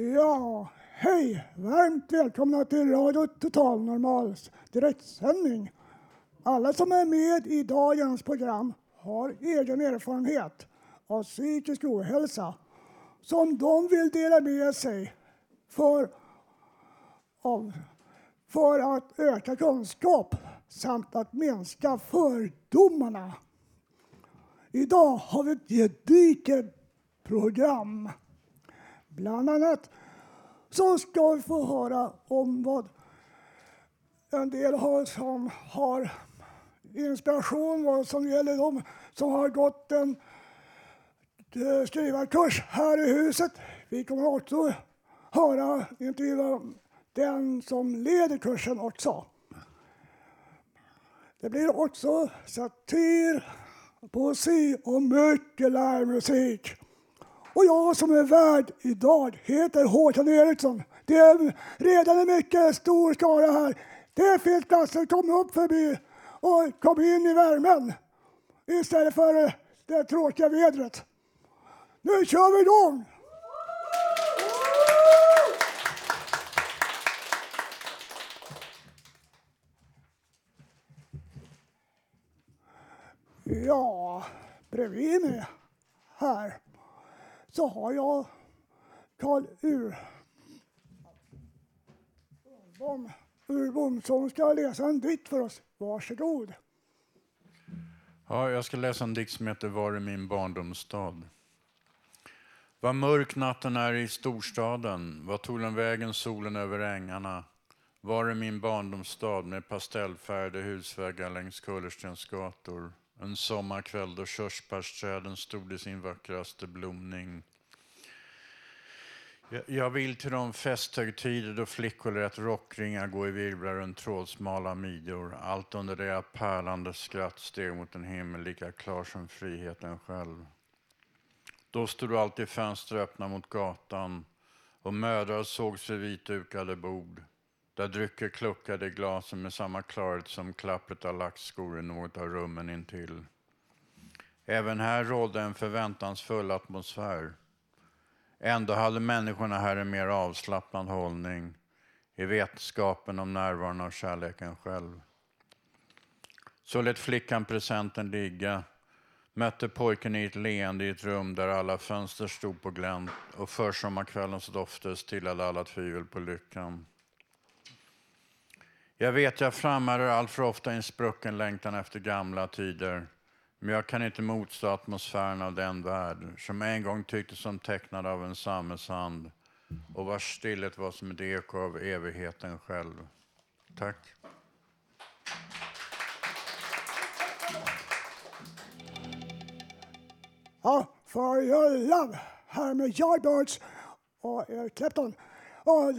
Ja, hej! Varmt välkomna till Radio Total Normals direktsändning. Alla som är med i dagens program har egen erfarenhet av psykisk ohälsa som de vill dela med sig för, av, för att öka kunskap samt att minska fördomarna. Idag har vi ett gediget program. Bland annat så ska vi få höra om vad en del har som har inspiration vad som gäller dem som har gått en eh, skrivarkurs här i huset. Vi kommer också höra intervjua den som leder kursen också. Det blir också satir, poesi och mycket livemusik. Och jag som är värd idag heter Håkan Eriksson. Det är redan en mycket stor skara här. Det finns platser, kom upp förbi och kom in i värmen istället för det tråkiga vädret. Nu kör vi igång! Ja, bredvid mig här så har jag Karl Ur... Urbom, Urbom som ska läsa en dikt för oss. Varsågod. Ja, jag ska läsa en dikt som heter Var är min barndomsstad? Vad mörk natten är i storstaden, vad tog den vägen solen över ängarna? Var är min barndomsstad med pastellfärgade husväggar längs kullerstens gator? En sommarkväll då körsbärsträden stod i sin vackraste blomning. Jag vill till de festhögtider då flickor lät rockringar gå i virvlar runt trådsmala midjor. Allt under det att pärlande skratt steg mot en himmel lika klar som friheten själv. Då stod alltid fönster öppna mot gatan och mödrar sågs vid vitdukade bord där drycker kluckade i glasen med samma klarhet som klappet av lackskor i något av rummen intill. Även här rådde en förväntansfull atmosfär. Ändå hade människorna här en mer avslappnad hållning i vetskapen om närvaron av kärleken själv. Så lät flickan presenten ligga, mötte pojken i ett leende i ett rum där alla fönster stod på glänt och försommarkvällens dofter stillade alla tvivel på lyckan. Jag vet jag framhärdar alltför ofta i en sprucken längtan efter gamla tider. Men jag kan inte motstå atmosfären av den värld som en gång tycktes som tecknad av en samhällshand och vars stillhet var som ett eko av evigheten själv. Tack. Ja, For Your Love här med Yardbirds och Eric Clapton. Och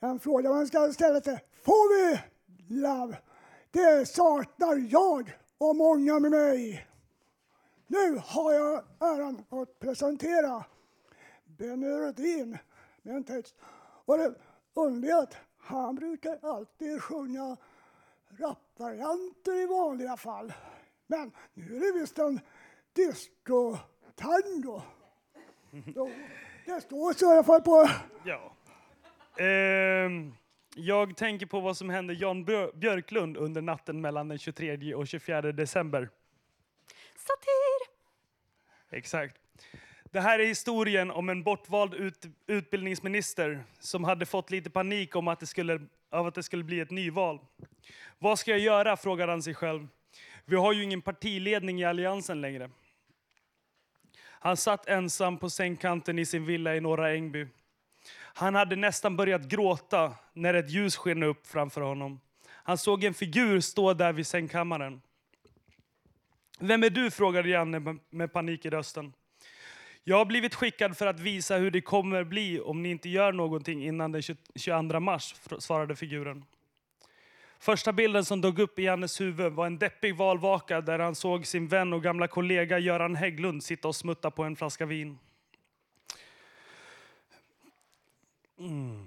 en fråga man ska ställa sig. Får vi love? Det saknar jag och många med mig. Nu har jag äran att presentera Benny Rödin med en text. Och det underliga att han brukar alltid sjunga rapvarianter i vanliga fall. Men nu är det visst en disco-tango. Det står så i alla fall på... Ja. Um jag tänker på vad som hände Jan Björ- Björklund under natten mellan den 23 och 24 december. Satir! Exakt. Det här är historien om en bortvald ut, utbildningsminister som hade fått lite panik om att det skulle, av att det skulle bli ett nyval. Vad ska jag göra, frågade han sig själv. Vi har ju ingen partiledning i Alliansen längre. Han satt ensam på sängkanten i sin villa i Norra Ängby. Han hade nästan börjat gråta när ett ljus sken upp framför honom. Han såg en figur stå där vid sängkammaren. Vem är du? frågade Janne med panik i rösten. Jag har blivit skickad för att visa hur det kommer bli om ni inte gör någonting innan den 22 mars, svarade figuren. Första bilden som dog upp i Jannes huvud var en deppig valvaka där han såg sin vän och gamla kollega Göran Hägglund sitta och smutta på en flaska vin. Mm.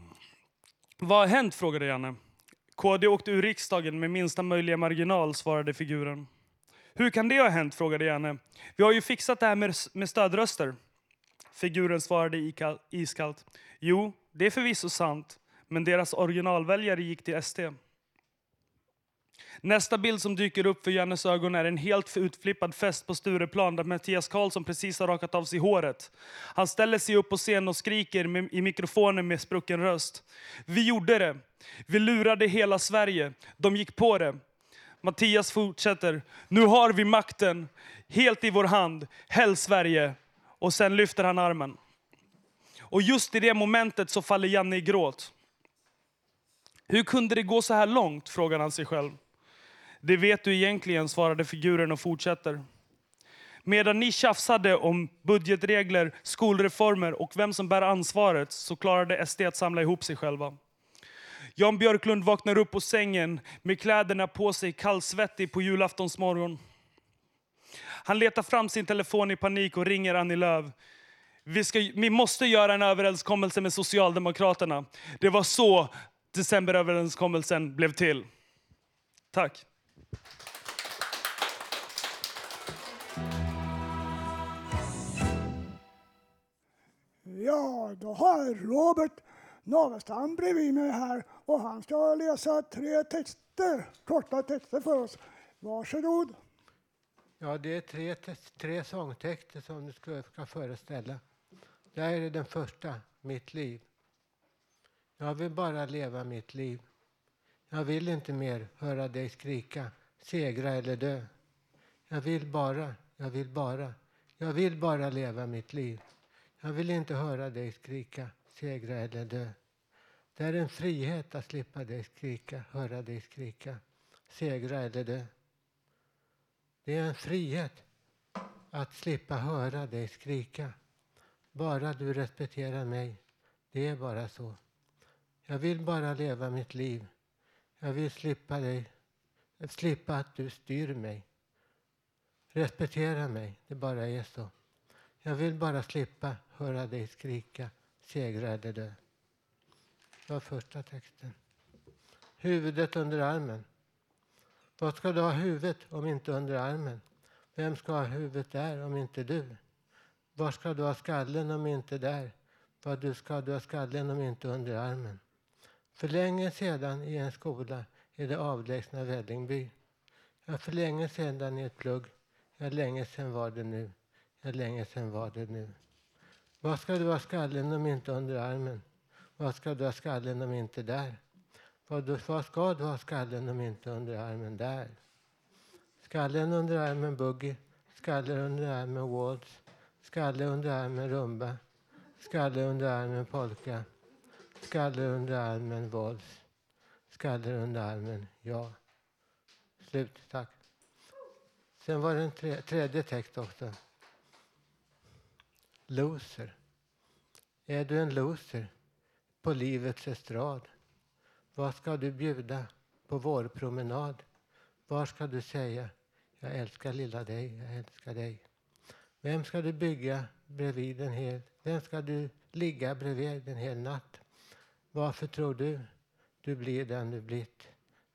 Vad har hänt? frågade Janne. KD åkte ur riksdagen med minsta möjliga marginal, svarade figuren. Hur kan det ha hänt? frågade Janne. Vi har ju fixat det här med, med stödröster. Figuren svarade iskallt. Jo, det är förvisso sant, men deras originalväljare gick till SD. Nästa bild som dyker upp för Jannes ögon är en helt utflippad fest på Stureplan där Mattias Karlsson precis har rakat av sig håret. Han ställer sig upp på scen och skriker i mikrofonen med sprucken röst. Vi gjorde det. Vi lurade hela Sverige. De gick på det. Mattias fortsätter. Nu har vi makten, helt i vår hand. Häll Sverige. Och sen lyfter han armen. Och just i det momentet så faller Janne i gråt. Hur kunde det gå så här långt? frågar han sig själv. Det vet du egentligen, svarade figuren och fortsätter. Medan ni tjafsade om budgetregler, skolreformer och vem som bär ansvaret så klarade SD att samla ihop sig själva. Jan Björklund vaknar upp på sängen med kläderna på sig kallsvettig på julaftonsmorgon. Han letar fram sin telefon i panik och ringer Annie Lööf. Vi, ska, vi måste göra en överenskommelse med Socialdemokraterna. Det var så decemberöverenskommelsen blev till. Tack. Ja, då har Robert Navestam bredvid mig här och han ska läsa tre texter, korta texter för oss. Varsågod. Ja, det är tre, tre sångtexter som du ska, ska föreställa. Det här är den första, Mitt liv. Jag vill bara leva mitt liv. Jag vill inte mer höra dig skrika, segra eller dö. Jag vill bara, jag vill bara, jag vill bara leva mitt liv. Jag vill inte höra dig skrika, segra eller dö. Det är en frihet att slippa dig skrika, höra dig skrika, segra eller dö. Det är en frihet att slippa höra dig skrika. Bara du respekterar mig. Det är bara så. Jag vill bara leva mitt liv. Jag vill slippa dig, slippa att du styr mig. Respektera mig, det bara är så. Jag vill bara slippa höra dig skrika, segra eller dö. Det var första texten. Huvudet under armen. Vad ska du ha huvudet om inte under armen? Vem ska ha huvudet där om inte du? Var ska du ha skallen om inte där? Vad du ska du ha skallen om inte under armen? För länge sedan i en skola i det avlägsna Vällingby. Ja, för länge sedan i ett plugg. Ja, länge sedan var det nu. Ja, länge sedan var det nu. Vad ska du ha skallen om inte under armen? Vad ska du ha skallen om inte där? Vad, vad ska du ha skallen om inte under armen där? Skallen under armen boogie, skalle under armen waltz, skalle under armen rumba, skalle under armen polka, skalle under armen vals, skallen under armen ja. Slut, tack. Sen var det en tre, tredje text också. Loser. Är du en loser på livets estrad? Vad ska du bjuda på vår promenad? Var ska du säga jag älskar lilla dig, jag älskar dig? Vem ska du bygga bredvid en hel, vem ska du ligga bredvid en hel natt? Varför tror du du blir den du blivit?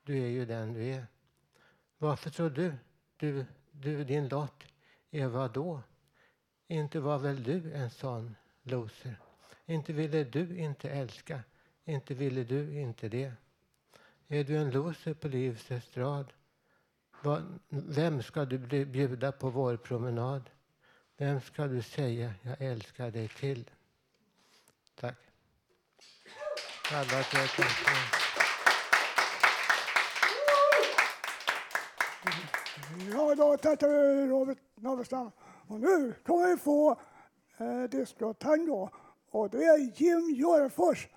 Du är ju den du är. Varför tror du, du, du din lott är vad då? Inte var väl du en sån loser? Inte ville du inte älska? Inte ville du inte det. Är du en loser på livets estrad? Vem ska du bjuda på vår promenad? Vem ska du säga jag älskar dig till? Tack. Alla tre texterna. Ja, då tackar vi Robert Navestam. Och nu kommer vi få eh, Disco Tango. Och det är Jim Jorfors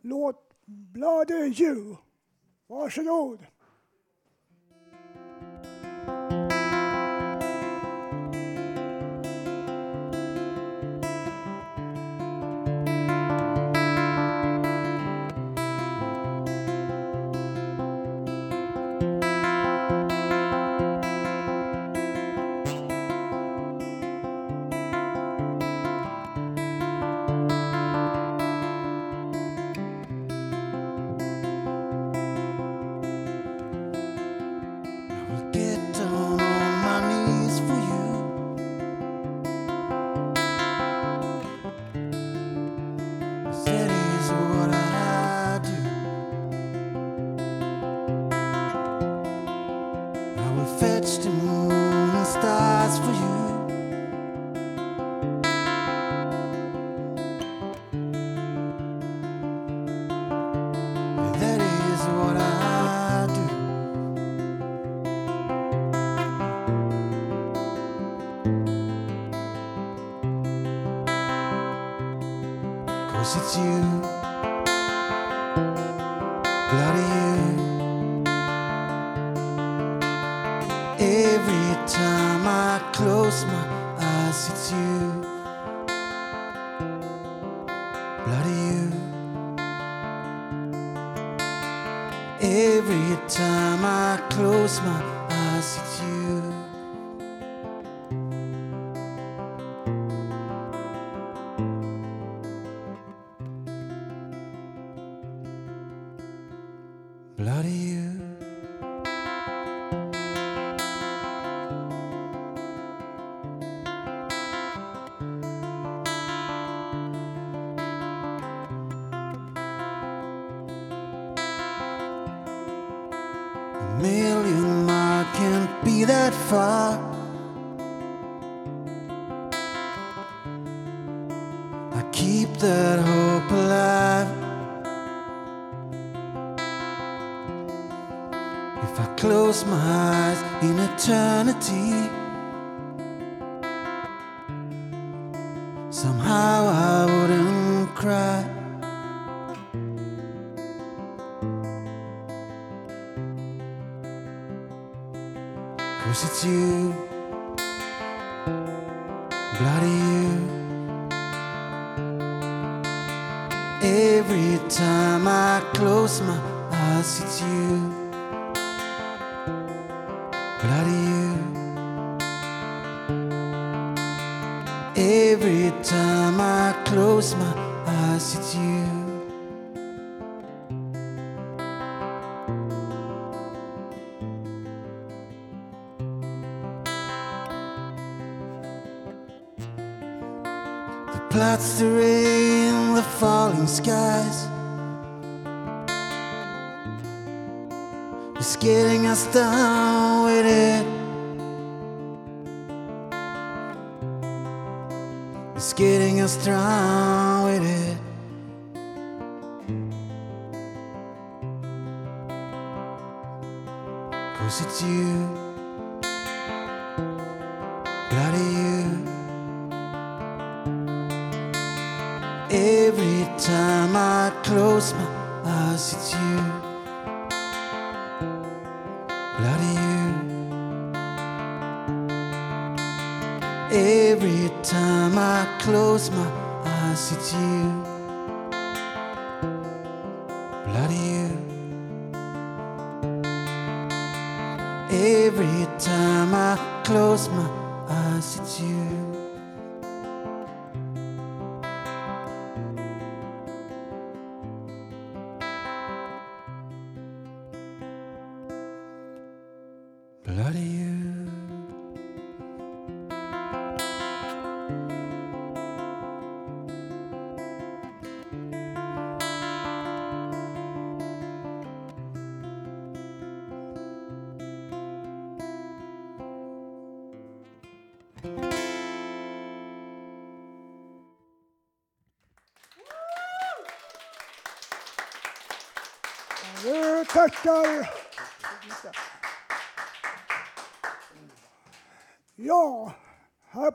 låt Bloody You. Varsågod. You. A million miles can't be that far. You. Every time I close my eyes, it's you, bloody you. Every time I close my eyes, it's you,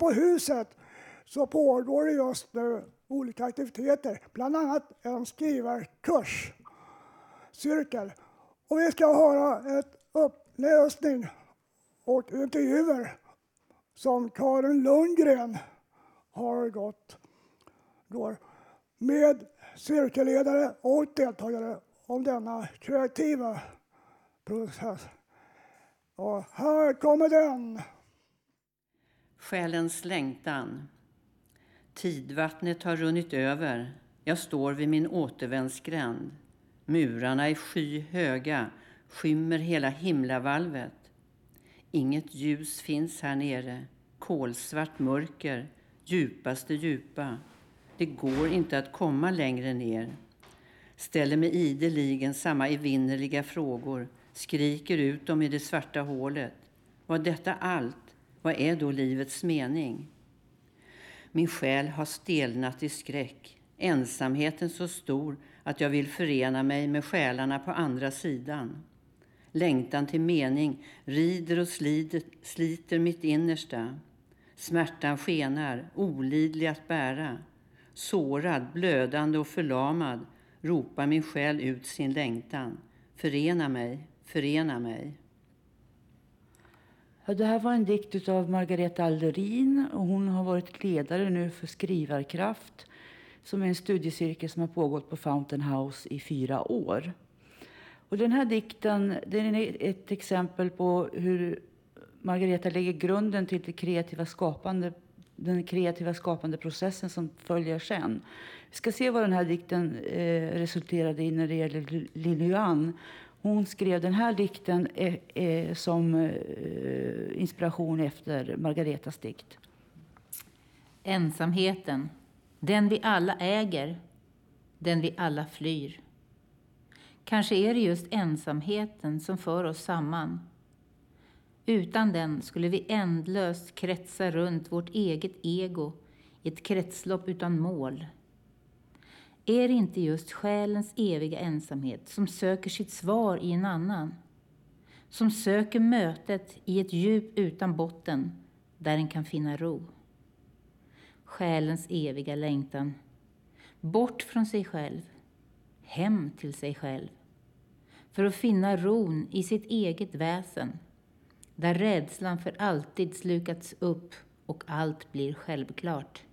på huset så pågår det just nu olika aktiviteter, bland annat en skrivarkurs, cirkel. Och vi ska höra ett uppläsning och intervjuer som Karin Lundgren har gått går med cirkelledare och deltagare om denna kreativa process. Och här kommer den. Själens längtan. Tidvattnet har runnit över. Jag står vid min återvändsgränd. Murarna är skyhöga, skymmer hela himlavalvet. Inget ljus finns här nere. Kolsvart mörker, djupaste djupa. Det går inte att komma längre ner. Ställer mig ideligen samma evinnerliga frågor. Skriker ut dem i det svarta hålet. Var detta allt? Vad är då livets mening? Min själ har stelnat i skräck, ensamheten så stor att jag vill förena mig med själarna på andra sidan. Längtan till mening rider och sliter, sliter mitt innersta. Smärtan skenar, olidlig att bära. Sårad, blödande och förlamad ropar min själ ut sin längtan. Förena mig, förena mig. Ja, det här var en dikt av Margareta Alderin och hon har varit ledare nu för Skrivarkraft som är en studiecirkel som har pågått på Fountain House i fyra år. Och den här dikten den är ett exempel på hur Margareta lägger grunden till det kreativa skapande, den kreativa skapande processen som följer sen. Vi ska se vad den här dikten eh, resulterade i när det gäller Lilian. Hon skrev den här dikten eh, eh, som eh, inspiration efter Margaretas dikt. Ensamheten, den vi alla äger, den vi alla flyr. Kanske är det just ensamheten som för oss samman. Utan den skulle vi ändlöst kretsa runt vårt eget ego i ett kretslopp utan mål. Är det inte just själens eviga ensamhet som söker sitt svar i en annan? Som söker mötet i ett djup utan botten där den kan finna ro. Själens eviga längtan. Bort från sig själv, hem till sig själv. För att finna ron i sitt eget väsen. Där rädslan för alltid slukats upp och allt blir självklart.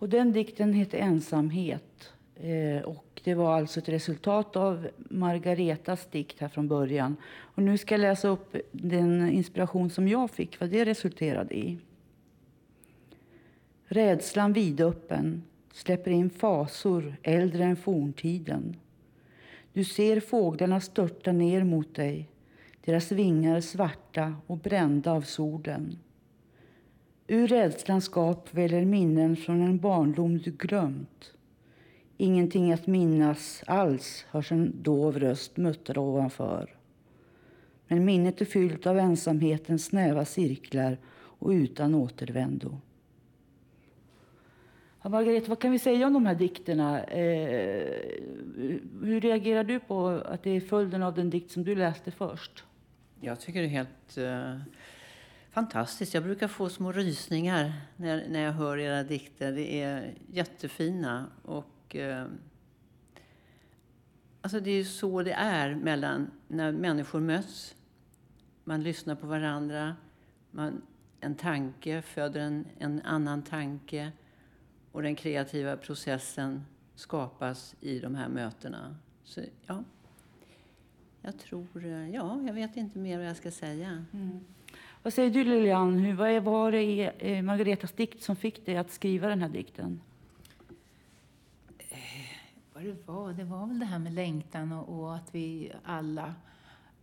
Och den dikten heter Ensamhet. Eh, och det var alltså ett resultat av Margaretas dikt här från början. Och nu ska jag läsa upp den inspiration som jag fick, vad det resulterade i. Rädslan vidöppen släpper in fasor äldre än forntiden. Du ser fåglarna störta ner mot dig, deras vingar svarta och brända av solen. Ur rädslans skap väller minnen från en barndom du glömt. Ingenting att minnas alls hörs en dov röst muttra ovanför. Men minnet är fyllt av ensamhetens snäva cirklar och utan återvändo. Ja, Margareta, vad kan vi säga om de här dikterna? Eh, hur reagerar du på att det är följden av den dikt som du läste först? Jag tycker det är helt eh, fantastiskt. Jag brukar få små rysningar när, när jag hör era dikter. Det är jättefina. Och, eh, alltså det är ju så det är mellan när människor möts. Man lyssnar på varandra. Man, en tanke föder en, en annan tanke. Och den kreativa processen skapas i de här mötena. Så ja, jag tror... Eh, ja, jag vet inte mer vad jag ska säga. Mm. Vad säger du Lilian? Hur, vad var det i eh, Margaretas dikt som fick dig att skriva den här dikten? Eh, vad det var? Det var väl det här med längtan och, och att vi alla,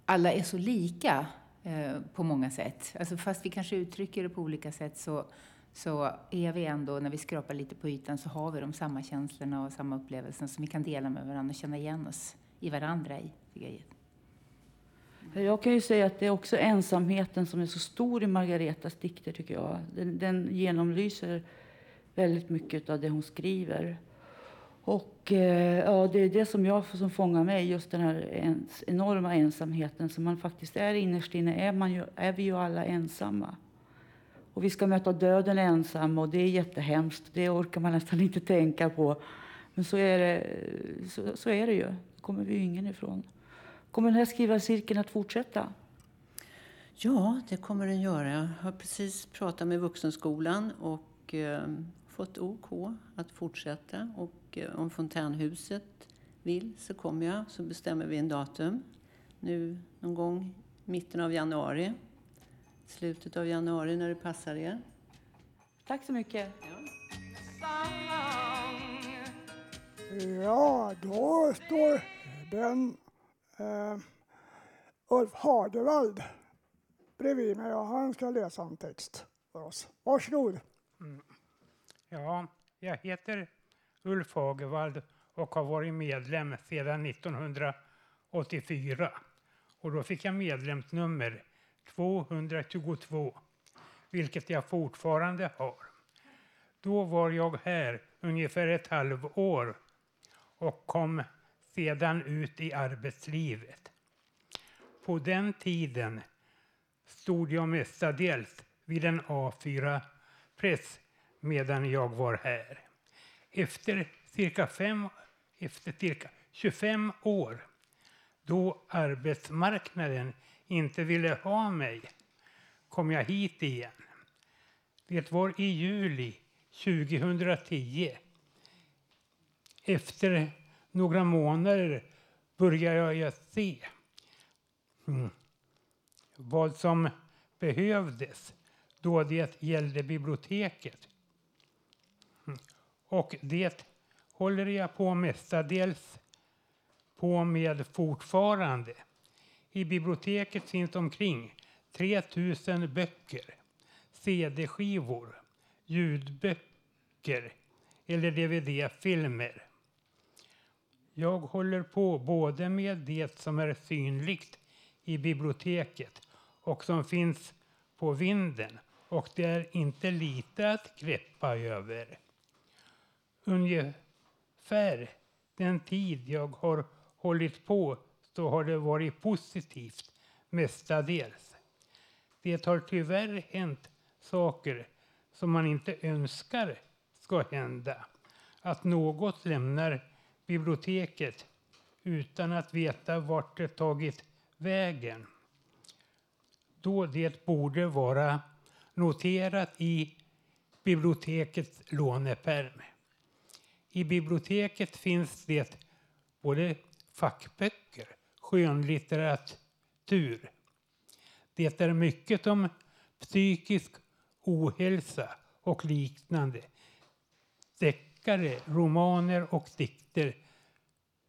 alla är så lika eh, på många sätt. Alltså fast vi kanske uttrycker det på olika sätt så, så är vi ändå, när vi skrapar lite på ytan, så har vi de samma känslorna och samma upplevelser som vi kan dela med varandra och känna igen oss i varandra i. Jag jag kan ju säga att det är också ensamheten som är så stor i Margaretas dikter, tycker jag. Den, den genomlyser väldigt mycket av det hon skriver. Och eh, ja, det är det som jag som fångar mig, just den här ens, enorma ensamheten som man faktiskt är innerst inne, är, man ju, är vi ju alla ensamma. Och vi ska möta döden ensamma och det är jättehemskt. Det orkar man nästan inte tänka på. Men så är det, så, så är det ju. Det kommer vi ju ingen ifrån. Kommer den här skrivarcirkeln att fortsätta? Ja, det kommer den göra. Jag har precis pratat med Vuxenskolan och eh, fått OK att fortsätta. Och eh, om Fontänhuset vill så kommer jag, så bestämmer vi en datum. Nu någon gång mitten av januari. Slutet av januari när det passar er. Tack så mycket. Ja. Ja, då står Ben eh, Ulf Hardevald bredvid mig och han ska läsa en text för oss. Varsågod. Mm. Ja, jag heter Ulf Hagevald och har varit medlem sedan 1984. Och då fick jag medlemsnummer 222, vilket jag fortfarande har. Då var jag här ungefär ett halvår och kom sedan ut i arbetslivet. På den tiden stod jag mestadels vid en A4-press medan jag var här. Efter cirka, fem, efter cirka 25 år, då arbetsmarknaden inte ville ha mig, kom jag hit igen. Det var i juli 2010. Efter några månader började jag se mm, vad som behövdes då det gällde biblioteket. Mm. Och det håller jag på mestadels på med fortfarande. I biblioteket finns omkring 3000 böcker, CD-skivor, ljudböcker eller DVD-filmer. Jag håller på både med det som är synligt i biblioteket och som finns på vinden och det är inte lite att greppa över. Ungefär den tid jag har hållit på så har det varit positivt mestadels. Det har tyvärr hänt saker som man inte önskar ska hända. Att något lämnar biblioteket utan att veta vart det tagit vägen. Då det borde vara noterat i bibliotekets lånepärm. I biblioteket finns det både fackböcker, skönlitteratur. Det är mycket om psykisk ohälsa och liknande. Deckare, romaner och dikter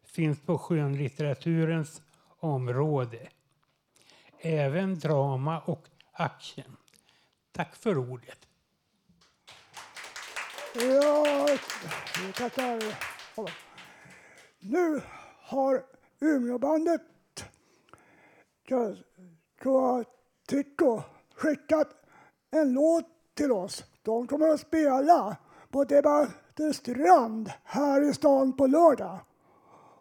finns på skönlitteraturens område. Även drama och action. Tack för ordet. Ja, vi tackar. Nu har Umeåbandet Troatico skickat en låt till oss. De kommer att spela på Debatt strand här i stan på lördag.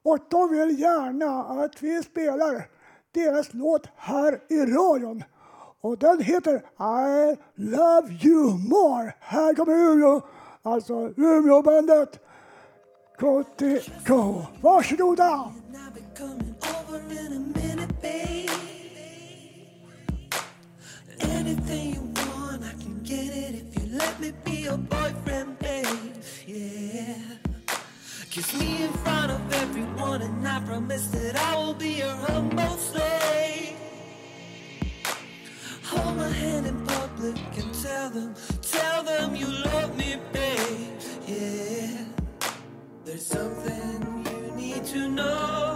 Och de vill gärna att vi spelar deras låt här i radion. Och den heter I love you more. Här kommer Umeå, alltså Umeåbandet Trotico. Varsågoda! Anything you want, I can get it if you let me be your boyfriend. Yeah. Kiss me in front of everyone, and I promise that I will be your humble slave. Hold my hand in public and tell them, tell them you love me, babe. Yeah. There's something you need to know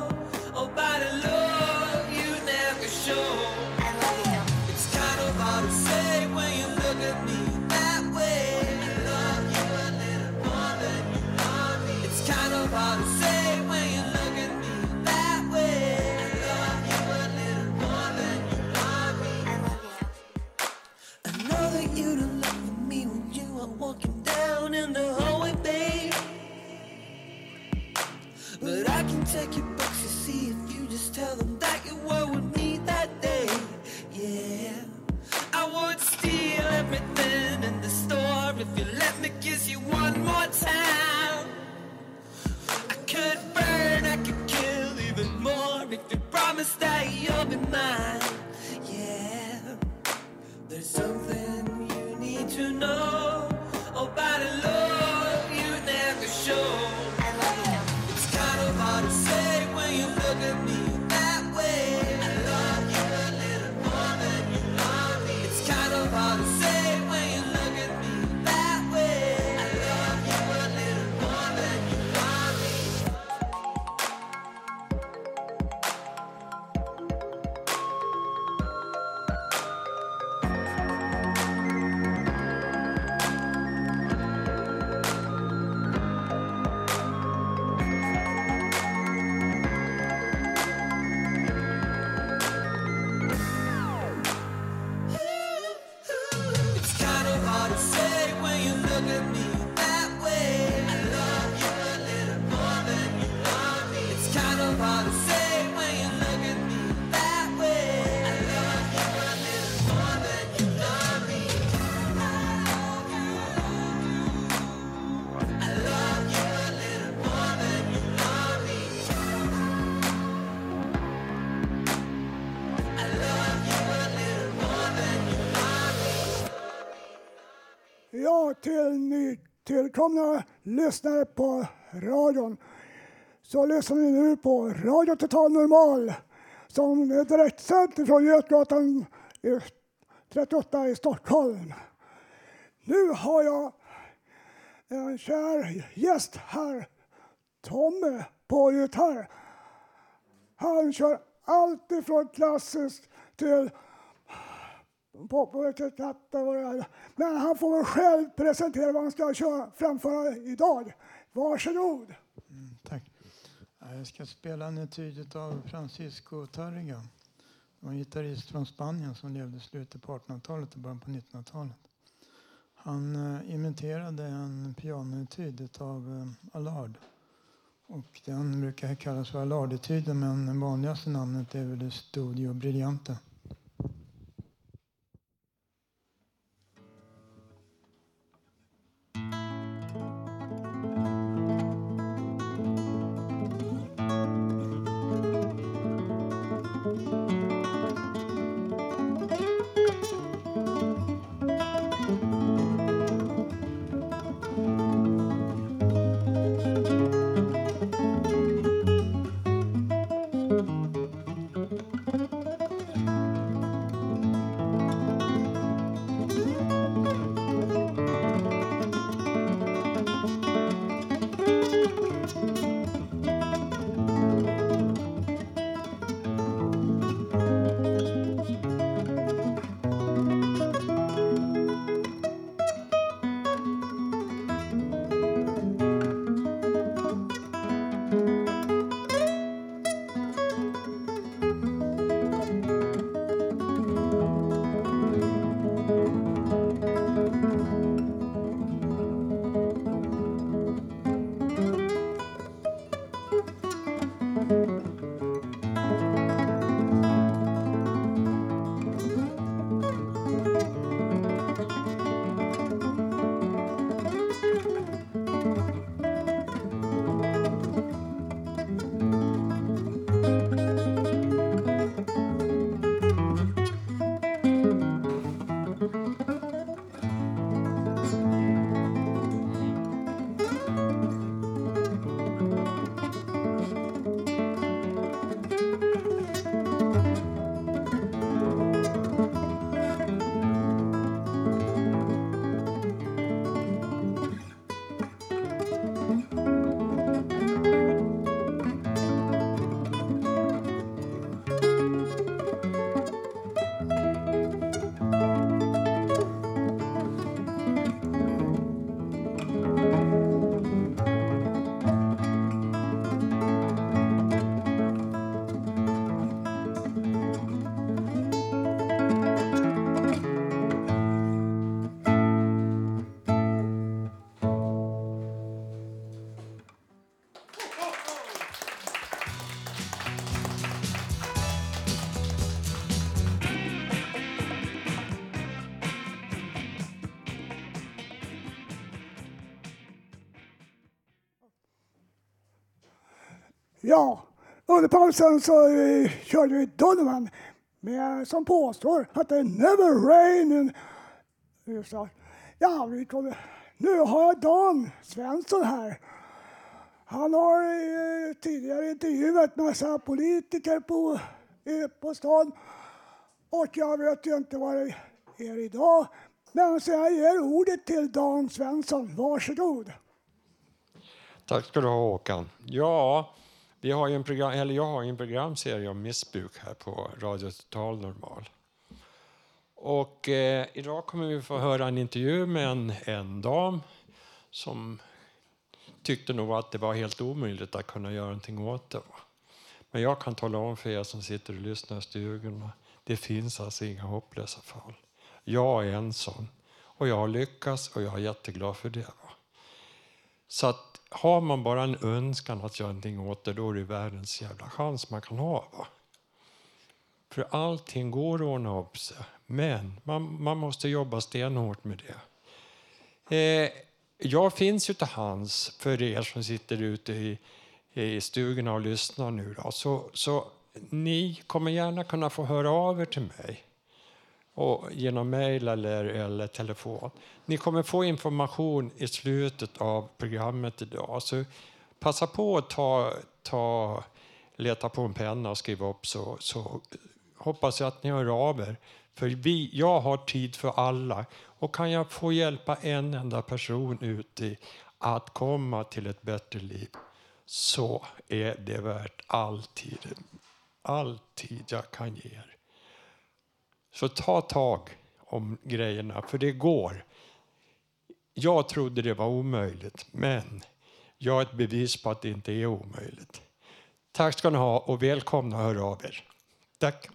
tell them that you were with me that day. Yeah. I would steal everything in the store if you let me kiss you one more time. I could burn, I could kill even more if you promise that you'll be mine. Nytillkomna lyssnare på radion så lyssnar ni nu på Radio Total Normal som är direktsänd från Götgatan 38 i Stockholm. Nu har jag en kär gäst här, Tommy på gitarr. Han kör allt ifrån klassiskt till pop och Men han får väl själv presentera vad han ska köra, framföra idag. Varsågod. Mm, tack. Jag ska spela en etyd av Francisco Tarrega. en gitarrist från Spanien som levde i slutet på 1800-talet och början på 1900-talet. Han eh, imiterade en pianoetyd av eh, Allard. Och den brukar kallas för Allardetyden men det vanligaste namnet är väl Studio Brillante. Under pausen så uh, körde vi Donovan med, som påstår att det never rain in USA. Ja, vi kommer. Nu har jag Dan Svensson här. Han har uh, tidigare intervjuat massa politiker på, uh, på stan och jag vet ju inte vad det är idag. Men så jag ger ordet till Dan Svensson. Varsågod. Tack ska du ha Håkan. Ja, vi har en program, eller jag har en programserie om missbruk här på Radio Total Normal. Och eh, idag kommer vi få höra en intervju med en, en dam som tyckte nog att det var helt omöjligt att kunna göra någonting åt det. Men jag kan tala om för er som sitter och lyssnar i stugorna, det finns alltså inga hopplösa fall. Jag är en sån. Och jag har lyckats och jag är jätteglad för det. Så att har man bara en önskan att göra någonting åt det, då är det världens jävla chans man kan ha. Va? För allting går att ordna upp sig, men man, man måste jobba stenhårt med det. Eh, jag finns ju till hands för er som sitter ute i, i stugorna och lyssnar nu. Då. Så, så ni kommer gärna kunna få höra av er till mig och genom mejl eller, eller telefon. Ni kommer få information i slutet av programmet idag. Så passa på att ta, ta, leta på en penna och skriva upp så, så hoppas jag att ni hör av er. För vi, jag har tid för alla. Och kan jag få hjälpa en enda person ut i att komma till ett bättre liv så är det värt all tid, all tid jag kan ge er. Så ta tag om grejerna, för det går. Jag trodde det var omöjligt, men jag är ett bevis på att det inte är omöjligt. Tack ska ni ha och välkomna att höra av er. Tack.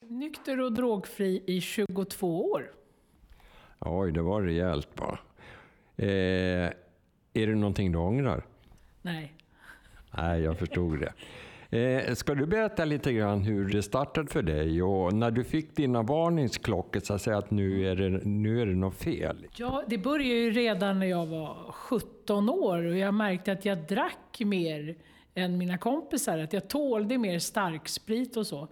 Nykter och drogfri i 22 år. Oj, det var rejält va? Eh, är det någonting du ångrar? Nej. Nej, jag förstod det. Eh, ska du berätta lite grann hur det startade för dig och när du fick dina varningsklockor så att säga att nu är det, nu är det något fel? Ja, det började ju redan när jag var 17 år och jag märkte att jag drack mer än mina kompisar. Att jag tålde mer starksprit och så.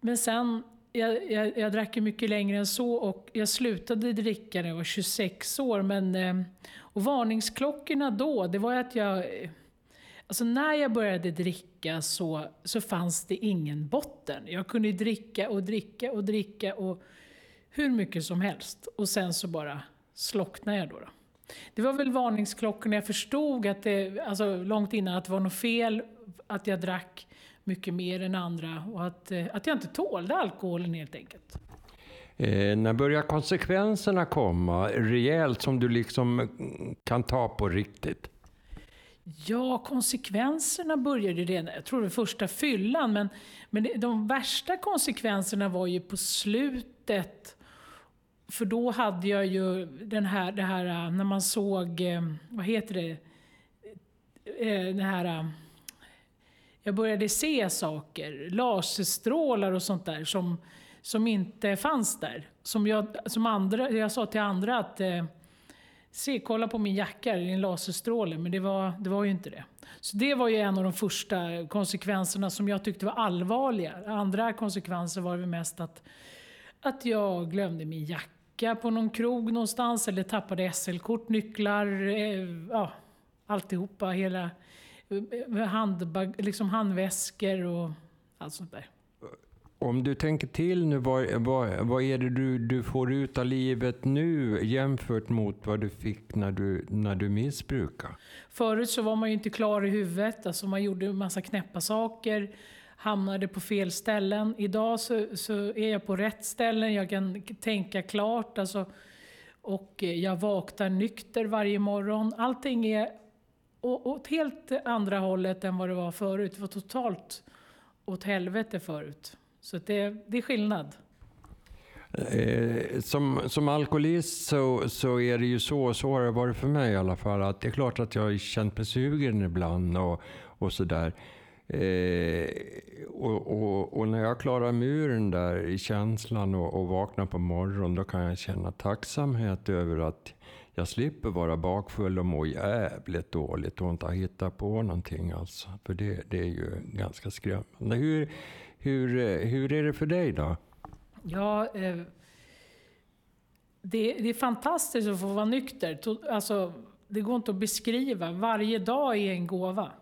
Men sen, jag, jag, jag drack ju mycket längre än så och jag slutade dricka när jag var 26 år. Men, eh, och varningsklockorna då, det var ju att jag Alltså när jag började dricka så, så fanns det ingen botten. Jag kunde dricka och dricka och dricka och hur mycket som helst. Och sen så bara slocknade jag då. då. Det var väl varningsklockorna jag förstod att det, alltså långt innan att det var något fel, att jag drack mycket mer än andra och att, eh, att jag inte tålde alkoholen helt enkelt. Eh, när börjar konsekvenserna komma rejält som du liksom kan ta på riktigt? Ja, konsekvenserna började redan, jag tror det första fyllan, men, men de värsta konsekvenserna var ju på slutet. För då hade jag ju den här, det här när man såg, eh, vad heter det, eh, det här, eh, jag började se saker, laserstrålar och sånt där som, som inte fanns där. Som jag, som andra, jag sa till andra att se, kolla på min jacka, det är en laserstråle, men det var, det var ju inte det. Så det var ju en av de första konsekvenserna som jag tyckte var allvarliga. Andra konsekvenser var det mest att, att jag glömde min jacka på någon krog någonstans eller tappade SL-kort, nycklar, eh, ja, alltihopa, hela eh, handbag, liksom handväskor och allt sånt där. Om du tänker till nu, vad, vad, vad är det du, du får ut av livet nu jämfört mot vad du fick när du, när du missbrukade? Förut så var man ju inte klar i huvudet, alltså man gjorde en massa knäppa saker, hamnade på fel ställen. Idag så, så är jag på rätt ställen, jag kan tänka klart, alltså, och eh, jag vaknar nykter varje morgon. Allting är åt helt andra hållet än vad det var förut. Det var totalt åt helvete förut. Så det, det är skillnad. Eh, som, som alkoholist så, så är det ju så, så har det varit för mig i alla fall, att det är klart att jag har känt mig sugen ibland och, och sådär. Eh, och, och, och, när jag klarar muren där i känslan och, och vaknar på morgonen, då kan jag känna tacksamhet över att jag slipper vara bakfull och må jävligt dåligt och inte ha hittat på någonting. Alltså. För det, det är ju ganska skrämmande. Hur, hur, eh, hur är det för dig då? Ja, eh, det, det, är fantastiskt att få vara nykter. Alltså, det går inte att beskriva. Varje dag är en gåva.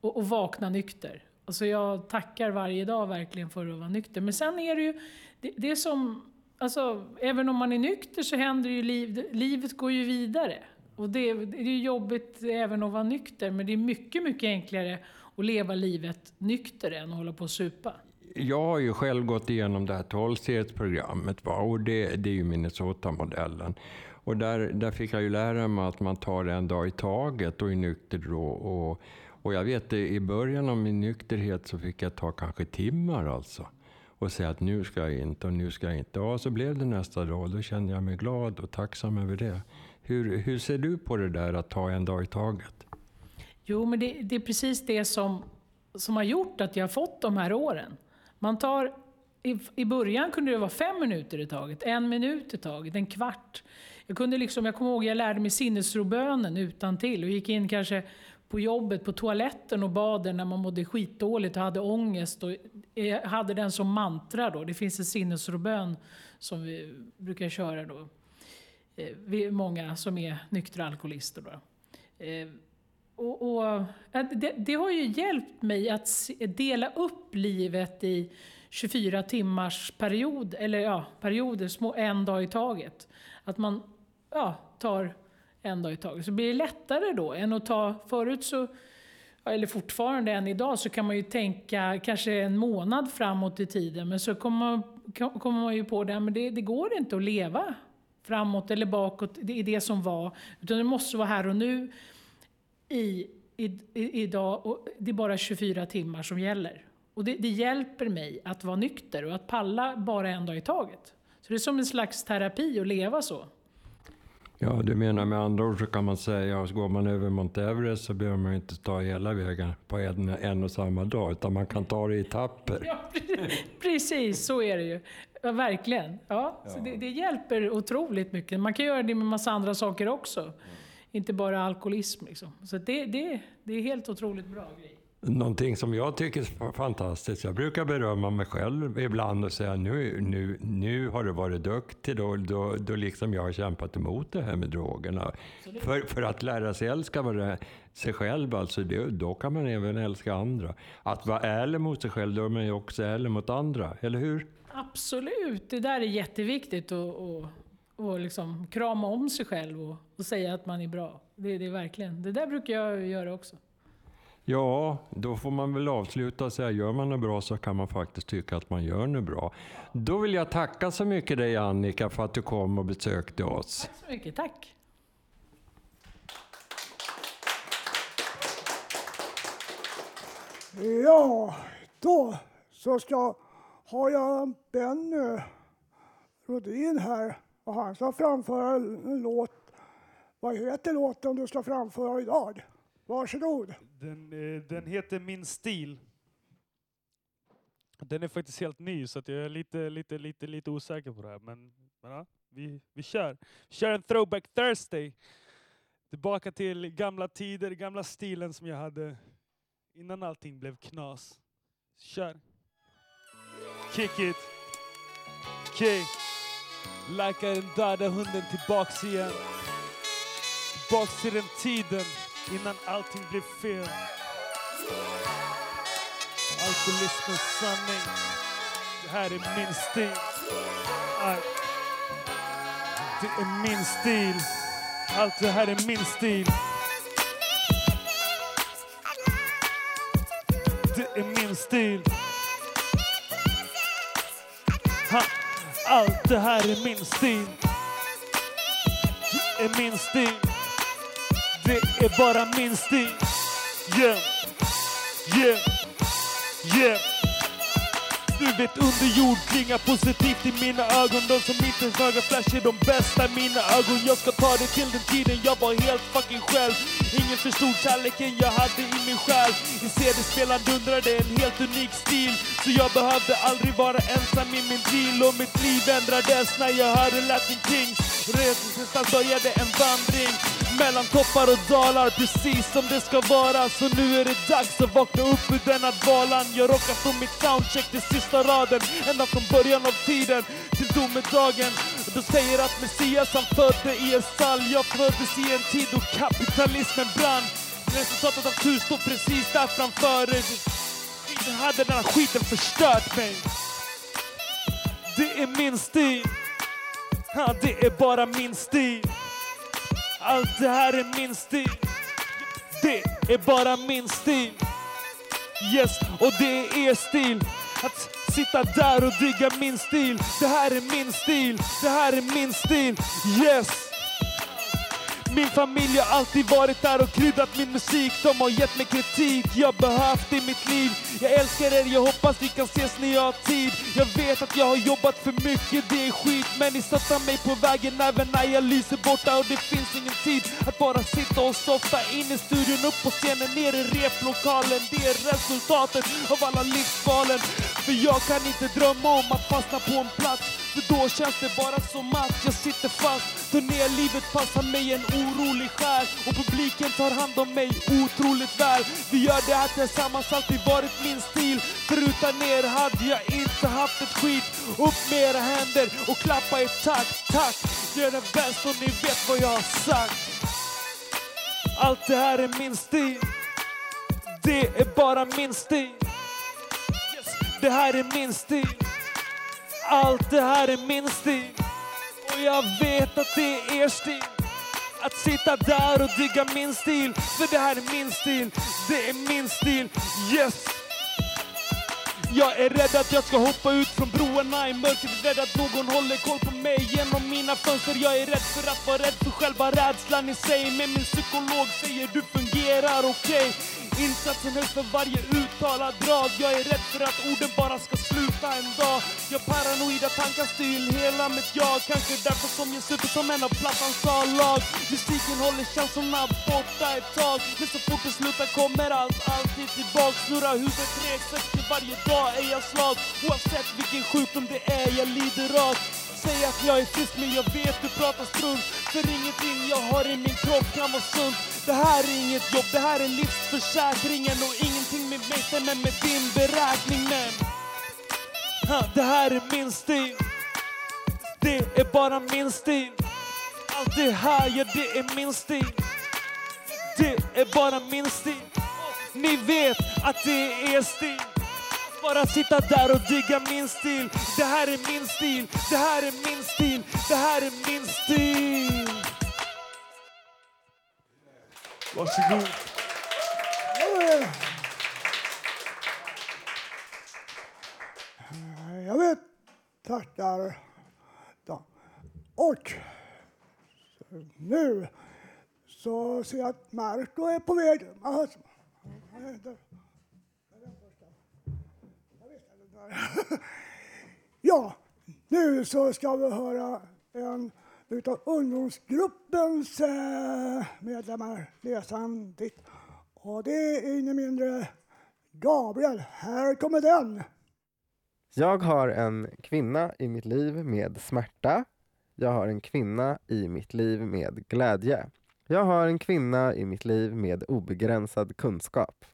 Och, och vakna nykter. Alltså jag tackar varje dag verkligen för att vara nykter. Men sen är det ju, det, det är som, alltså även om man är nykter så händer ju liv, livet går ju vidare. Och det, det är jobbigt även att vara nykter, men det är mycket, mycket enklare och leva livet nykter än att hålla på och supa. Jag har ju själv gått igenom det här tolvstegsprogrammet och det, det är ju Minnesota-modellen. Och där, där fick jag ju lära mig att man tar en dag i taget och är nykter då. Och, och jag vet i början av min nykterhet så fick jag ta kanske timmar alltså. Och säga att nu ska jag inte och nu ska jag inte. Ja, så blev det nästa dag och då kände jag mig glad och tacksam över det. Hur, hur ser du på det där att ta en dag i taget? Jo, men det, det, är precis det som, som har gjort att jag har fått de här åren. Man tar, i, I början kunde det vara fem minuter i taget, en minut i taget, en kvart. Jag, kunde liksom, jag kommer ihåg jag lärde mig sinnesrobönen utan till och gick in kanske på jobbet, på toaletten och bad när man mådde skitdåligt och hade ångest. Och eh, hade den som mantra då. Det finns en sinnesrobön som vi brukar köra då. Eh, vi är många som är nyktra alkoholister. Då. Eh, och, och, det, det, har ju hjälpt mig att dela upp livet i 24 timmars period, eller ja, perioder, små, en dag i taget. Att man ja, tar en dag i taget. Så blir det lättare då än att ta, förut så, eller fortfarande än idag, så kan man ju tänka kanske en månad framåt i tiden. Men så kommer man, kommer man ju på det, men det, det går inte att leva framåt eller bakåt det det som var. Utan det måste vara här och nu i, i, i, idag. Och det är bara 24 timmar som gäller. Och det, det, hjälper mig att vara nykter och att palla bara en dag i taget. Så det är som en slags terapi att leva så. Ja, du menar med andra ord så kan man säga att går man över Mount Everest så behöver man inte ta hela vägen på en, en och samma dag, utan man kan ta det i etapper. Ja, precis, så är det ju. Ja, verkligen. Ja, ja. Så det, det, hjälper otroligt mycket. Man kan göra det med massa andra saker också. Inte bara alkoholism. Liksom. Så det, det, det är helt otroligt bra grej. Någonting som jag tycker är fantastiskt, jag brukar berömma mig själv ibland och säga nu, nu, nu har du varit duktig, då, då, då liksom jag har kämpat emot det här med drogerna. För, för att lära sig älska sig själv, alltså det, då kan man även älska andra. Att vara ärlig mot sig själv, då är man ju också ärlig mot andra, eller hur? Absolut, det där är jätteviktigt att och, och liksom krama om sig själv och, och säga att man är bra. Det, det är verkligen, det där brukar jag göra också. Ja, då får man väl avsluta och säga, gör man något bra så kan man faktiskt tycka att man gör något bra. Då vill jag tacka så mycket dig Annika för att du kom och besökte oss. Tack så mycket, tack. Ja, då så ska, har jag Benny Rodin här och han ska framföra en låt. Vad heter låten du ska framföra idag? Varsågod. Den, eh, den heter Min stil. Den är faktiskt helt ny så att jag är lite, lite, lite, lite osäker på det här. Men, men ja, vi, vi kör. Vi kör en throwback Thursday. Tillbaka till gamla tider, gamla stilen som jag hade innan allting blev knas. Kör. Kick it. Kick. Okay. Den döda hunden tillbaks igen. Tillbaks till den tiden innan allting blev fel. Alkoholismens sanning. Det här är min stil. Det är min stil. Allt det här är min stil. Det är min stil. Allt det här är min stil. Det är min stil. Det är bara min stil. Yeah, yeah, yeah. Du vet under jord klingar positivt i mina ögon. De som inte höga flash är de bästa i mina ögon. Jag ska ta det till den tiden jag var helt fucking själv. Ingen förstod kärleken jag hade i min själ I CD-spelaren dundrade en helt unik stil. Så jag behövde aldrig vara ensam i min deal Och mitt liv ändrades när jag hörde Latin Kings. Resningsinstans började en vandring mellan toppar och dalar precis som det ska vara. Så nu är det dags att vakna upp ur denna dvalan. Jag rockar från mitt soundcheck till sista raden. Ända från början av tiden till domedagen. Du säger att Messias han födde i en stall. Jag föddes i en tid då kapitalismen brann. Resultatet av tur står precis där framför Inte hade den här skiten förstört mig. Det är min stil. Ja, det är bara min stil allt det här är min stil. Det är bara min stil. Yes, och det är er stil. Att sitta där och digga min stil. Det här är min stil. Det här är min stil. Yes! Min familj har alltid varit där och kryddat min musik. De har gett mig kritik jag behövt i mitt liv. Jag älskar er, jag hoppas vi kan ses när jag har tid. Jag vet att jag har jobbat för mycket, det är skit. Men ni stöttar mig på vägen även när jag lyser borta. Och det finns ingen tid att bara sitta och softa. In i studion, upp på scenen, ner i replokalen. Det är resultatet av alla livsvalen. För jag kan inte drömma om att fastna på en plats för då känns det bara som att jag sitter fast. Turnélivet passar mig en orolig själ Och publiken tar hand om mig otroligt väl. Vi gör det här tillsammans, alltid varit min stil. För utan er hade jag inte haft ett skit. Upp med era händer och klappa i takt, tack. Gör det bäst och ni vet vad jag har sagt. Allt det här är min stil. Det är bara min stil. Det här är min stil. Allt det här är min stil. Och jag vet att det är er stil. Att sitta där och digga min stil. För det här är min stil, det är min stil, yes! Jag är rädd att jag ska hoppa ut från broarna i mörkret. Rädd att någon håller koll på mig genom mina fönster. Jag är rädd för att vara rädd för själva rädslan i sig. Men min psykolog säger du fungerar okej. Insatsen höjs för varje uttalad drag. Jag är rädd för att orden bara ska sluta en dag. Jag paranoida tankar styr hela mitt jag. Kanske därför som jag super som en av plattans A-lag. Musiken håller känslorna borta ett tag. Men så fort det slutar kommer allt alltid tillbaks. Snurrar huvudet 360 varje dag är jag slag Oavsett vilken sjukdom det är jag lider av. Säg att jag är frisk men jag vet du pratar strunt. För ingenting jag har i min kropp kan vara sunt. Det här är inget jobb, det här är livsförsäkringen. Och ingenting med mig stämmer med din beräkning men. Ha, Det här är min stil. Det är bara min stil. Allt det här, ja det är min stil. Det är bara min stil. Ni vet att det är er stil bara sitta där och digga min stil Det här är min stil, det här är min stil, det här är min stil Varsågod. Jag vet, tackar. Och nu så ser jag att Marco är på väg. Ja, nu så ska vi höra en utav ungdomsgruppens eh, medlemmar läsa en dikt. Och det är ingen mindre Gabriel. Här kommer den. Jag har en kvinna i mitt liv med smärta. Jag har en kvinna i mitt liv med glädje. Jag har en kvinna i mitt liv med obegränsad kunskap.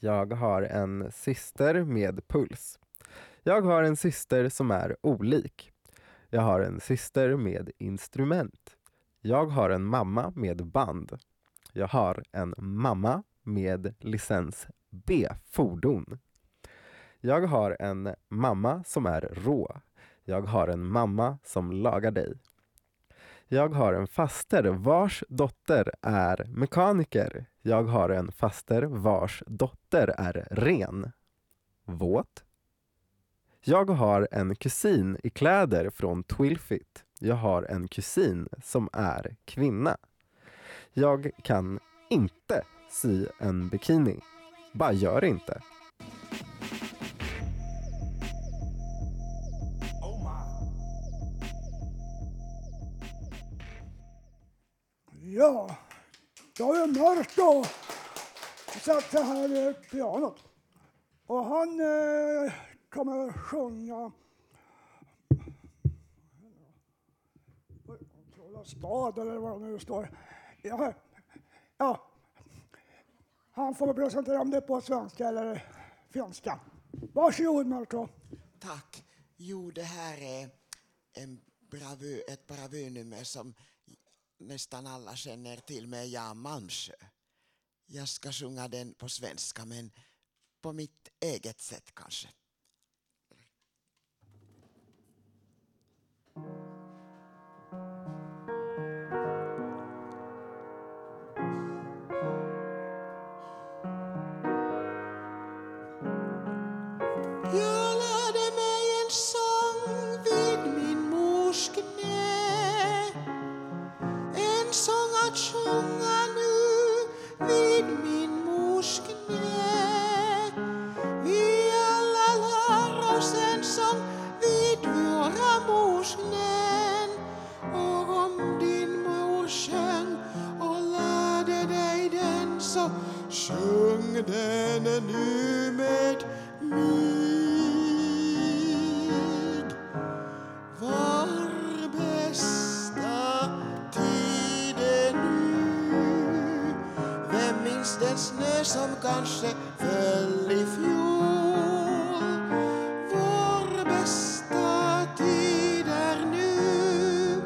Jag har en syster med puls. Jag har en syster som är olik. Jag har en syster med instrument. Jag har en mamma med band. Jag har en mamma med licens B, fordon. Jag har en mamma som är rå. Jag har en mamma som lagar dig. Jag har en faster vars dotter är mekaniker. Jag har en faster vars dotter är ren. Våt. Jag har en kusin i kläder från Twilfit. Jag har en kusin som är kvinna. Jag kan inte sy en bikini. Bara gör det inte. Ja, då är satt sig här vid pianot. Och han eh, kommer sjunga Trolla stad eller vad det nu står. Ja, ja. Han får presentera om det är på svenska eller finska. Varsågod Marco. Tack. Jo, det här är en bravur, ett bravurnummer som nästan alla känner till med Jan Malmsjö. Jag ska sjunga den på svenska, men på mitt eget sätt kanske. Kanske föll i fjol. Vår bästa tid är nu.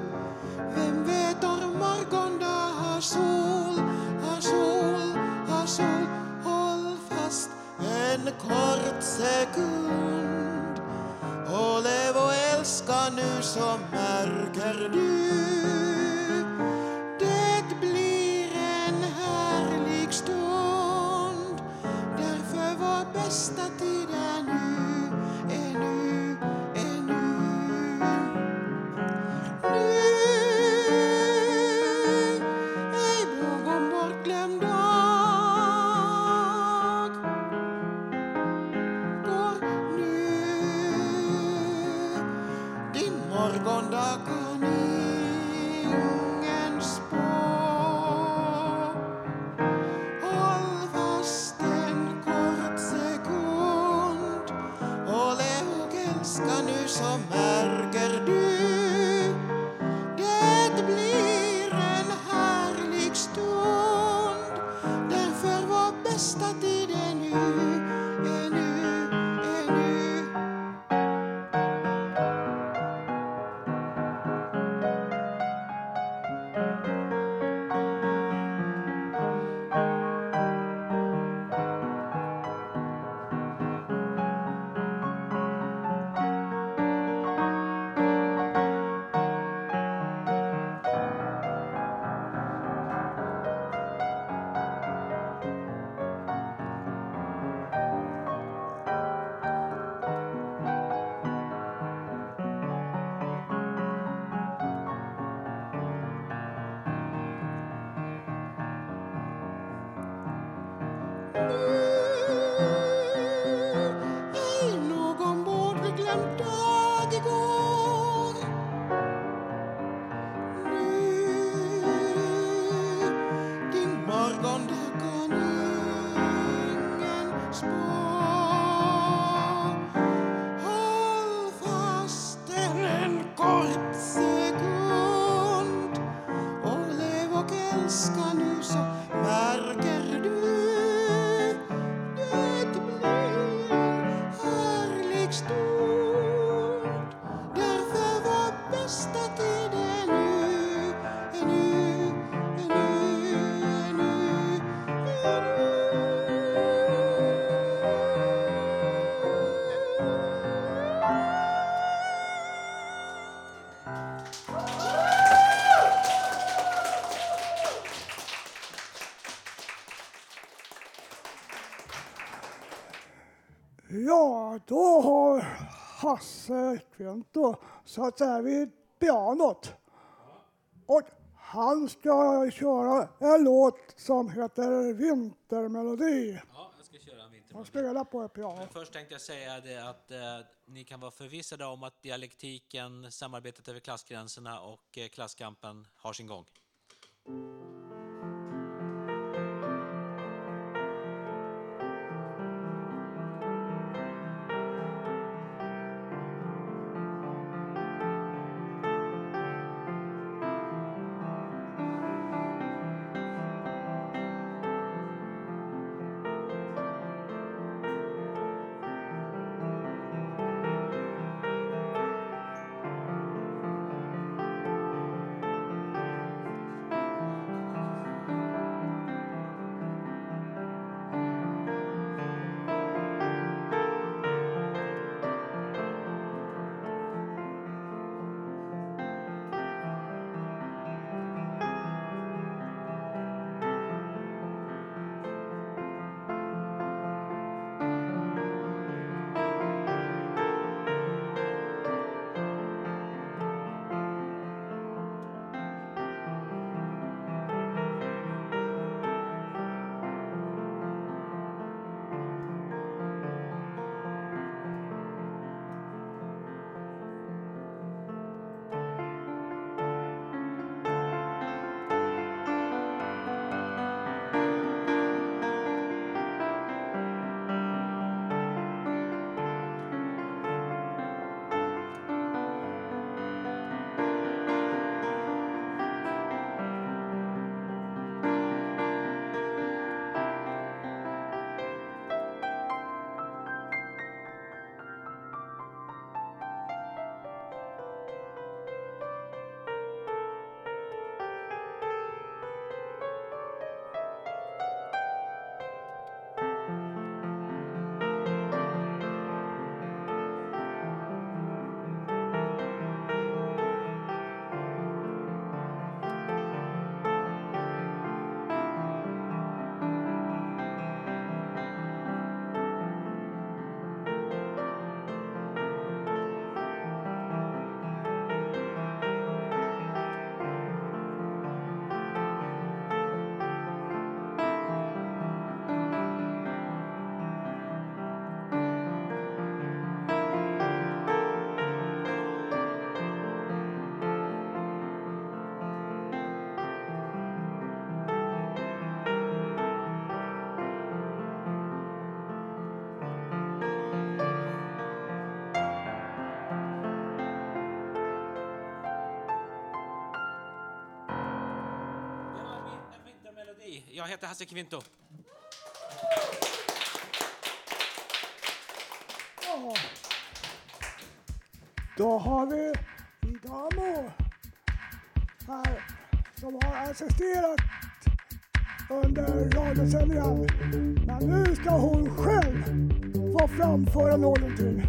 Vem vet om morgondag har sol, har sol, har sol. Håll fast en kort sekund och lev och älska nu så märker du Hasse Kvinto satt där vid pianot. Och han ska köra en låt som heter Vintermelodi. Ja, jag ska köra en vintermelodi. Han spelar på ett piano. Men först tänkte jag säga det att eh, ni kan vara förvissade om att dialektiken, samarbetet över klassgränserna och eh, klasskampen har sin gång. Jag heter Hasse Kvinto. Ja. Då har vi Idamo här som har assisterat under radiosändningen. Men nu ska hon själv få framföra någonting.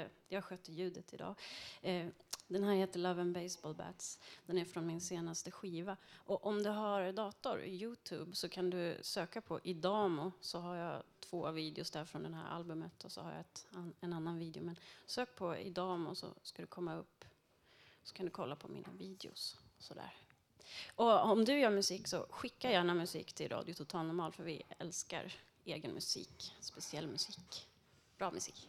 Eh, Jag sköter ljudet idag. Eh, Den här heter Love and Baseball Bats. Den är från min senaste skiva. Och om du har dator, Youtube, så kan du söka på Idamo. Så har jag två videos där från det här albumet och så har jag ett, an- en annan video. Men sök på Idamo så ska du komma upp. Så kan du kolla på mina videos. Sådär. Och om du gör musik så skicka gärna musik till Radio Total Normal för vi älskar egen musik, speciell musik. Bra musik.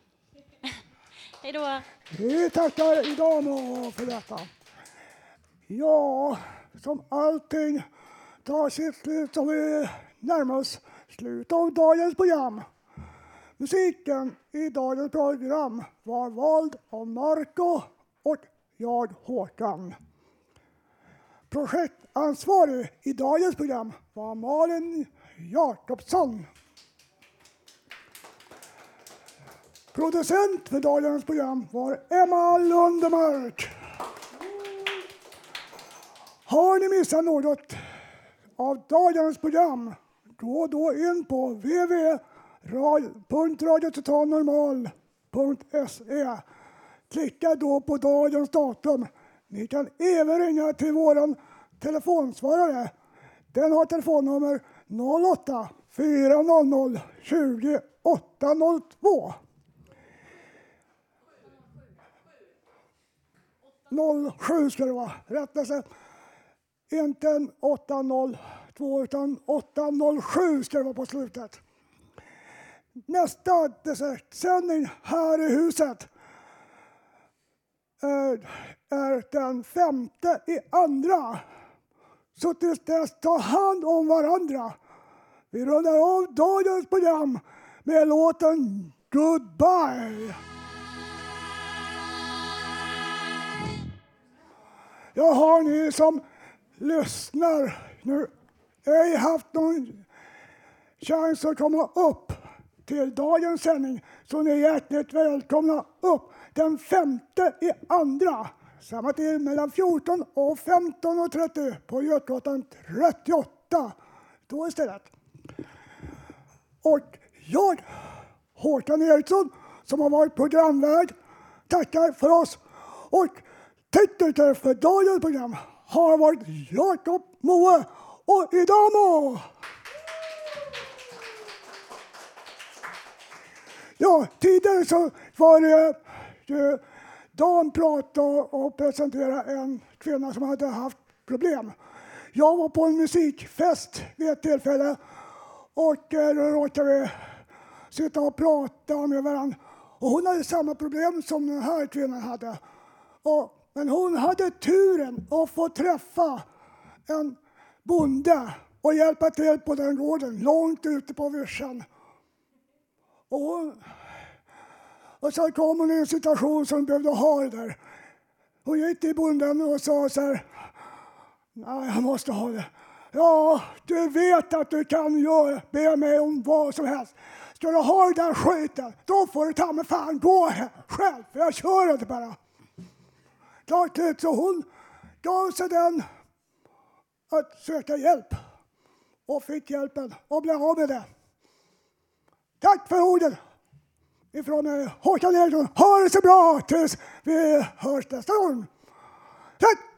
Hej då! Vi tackar Idamo för detta. Ja, som allting tar sitt slut så vi närmar oss slutet av dagens program. Musiken i dagens program var vald av Marco och jag Håkan. Projektansvarig i dagens program var Malin Jakobsson. Producent för dagens program var Emma Lundemark. Har ni missat något av dagens program, gå då in på www.radiototalnormal.se. Klicka då på dagens datum. Ni kan även ringa till vår telefonsvarare. Den har telefonnummer 08 400 20 802. 07 ska det vara. Rättelse. Inte en 802 utan 807 ska det vara på slutet. Nästa sändning här i huset eh, är den femte i andra. Så tills dess, ta hand om varandra. Vi rundar av dagens program med låten Goodbye. Jag har ni som lyssnar nu ej haft någon chans att komma upp till dagens sändning så ni är hjärtligt välkomna upp den femte i andra samma tid mellan 14 och 15.30 på Götgatan 38. Då istället. Och jag, Håkan Eriksson, som har varit programvärd, tackar för oss. Och tekniker för dagens program har varit Jakob Moe och Idamo. Ja, tidigare så var det ju Dan pratade och presenterade en kvinna som hade haft problem. Jag var på en musikfest vid ett tillfälle och eh, då råkade vi sitta och prata med varandra. Och hon hade samma problem som den här kvinnan hade. Och, men hon hade turen att få träffa en bonde och hjälpa till på den gården, långt ute på vischan. Och, hon, och så kom hon i en situation som hon behövde ha det där. Hon gick till bonden och sa så här. Nej, jag måste ha det. Ja, du vet att du kan göra, be mig om vad som helst. Ska du ha den där skiten, då får du ta mig fan gå här själv, för jag kör inte bara. Klart ut, så hon gav sig den att söka hjälp och fick hjälpen och blev av med det. Tack för orden ifrån Håkan Eriksson. Ha det så bra tills vi hörs nästa gång. Tack!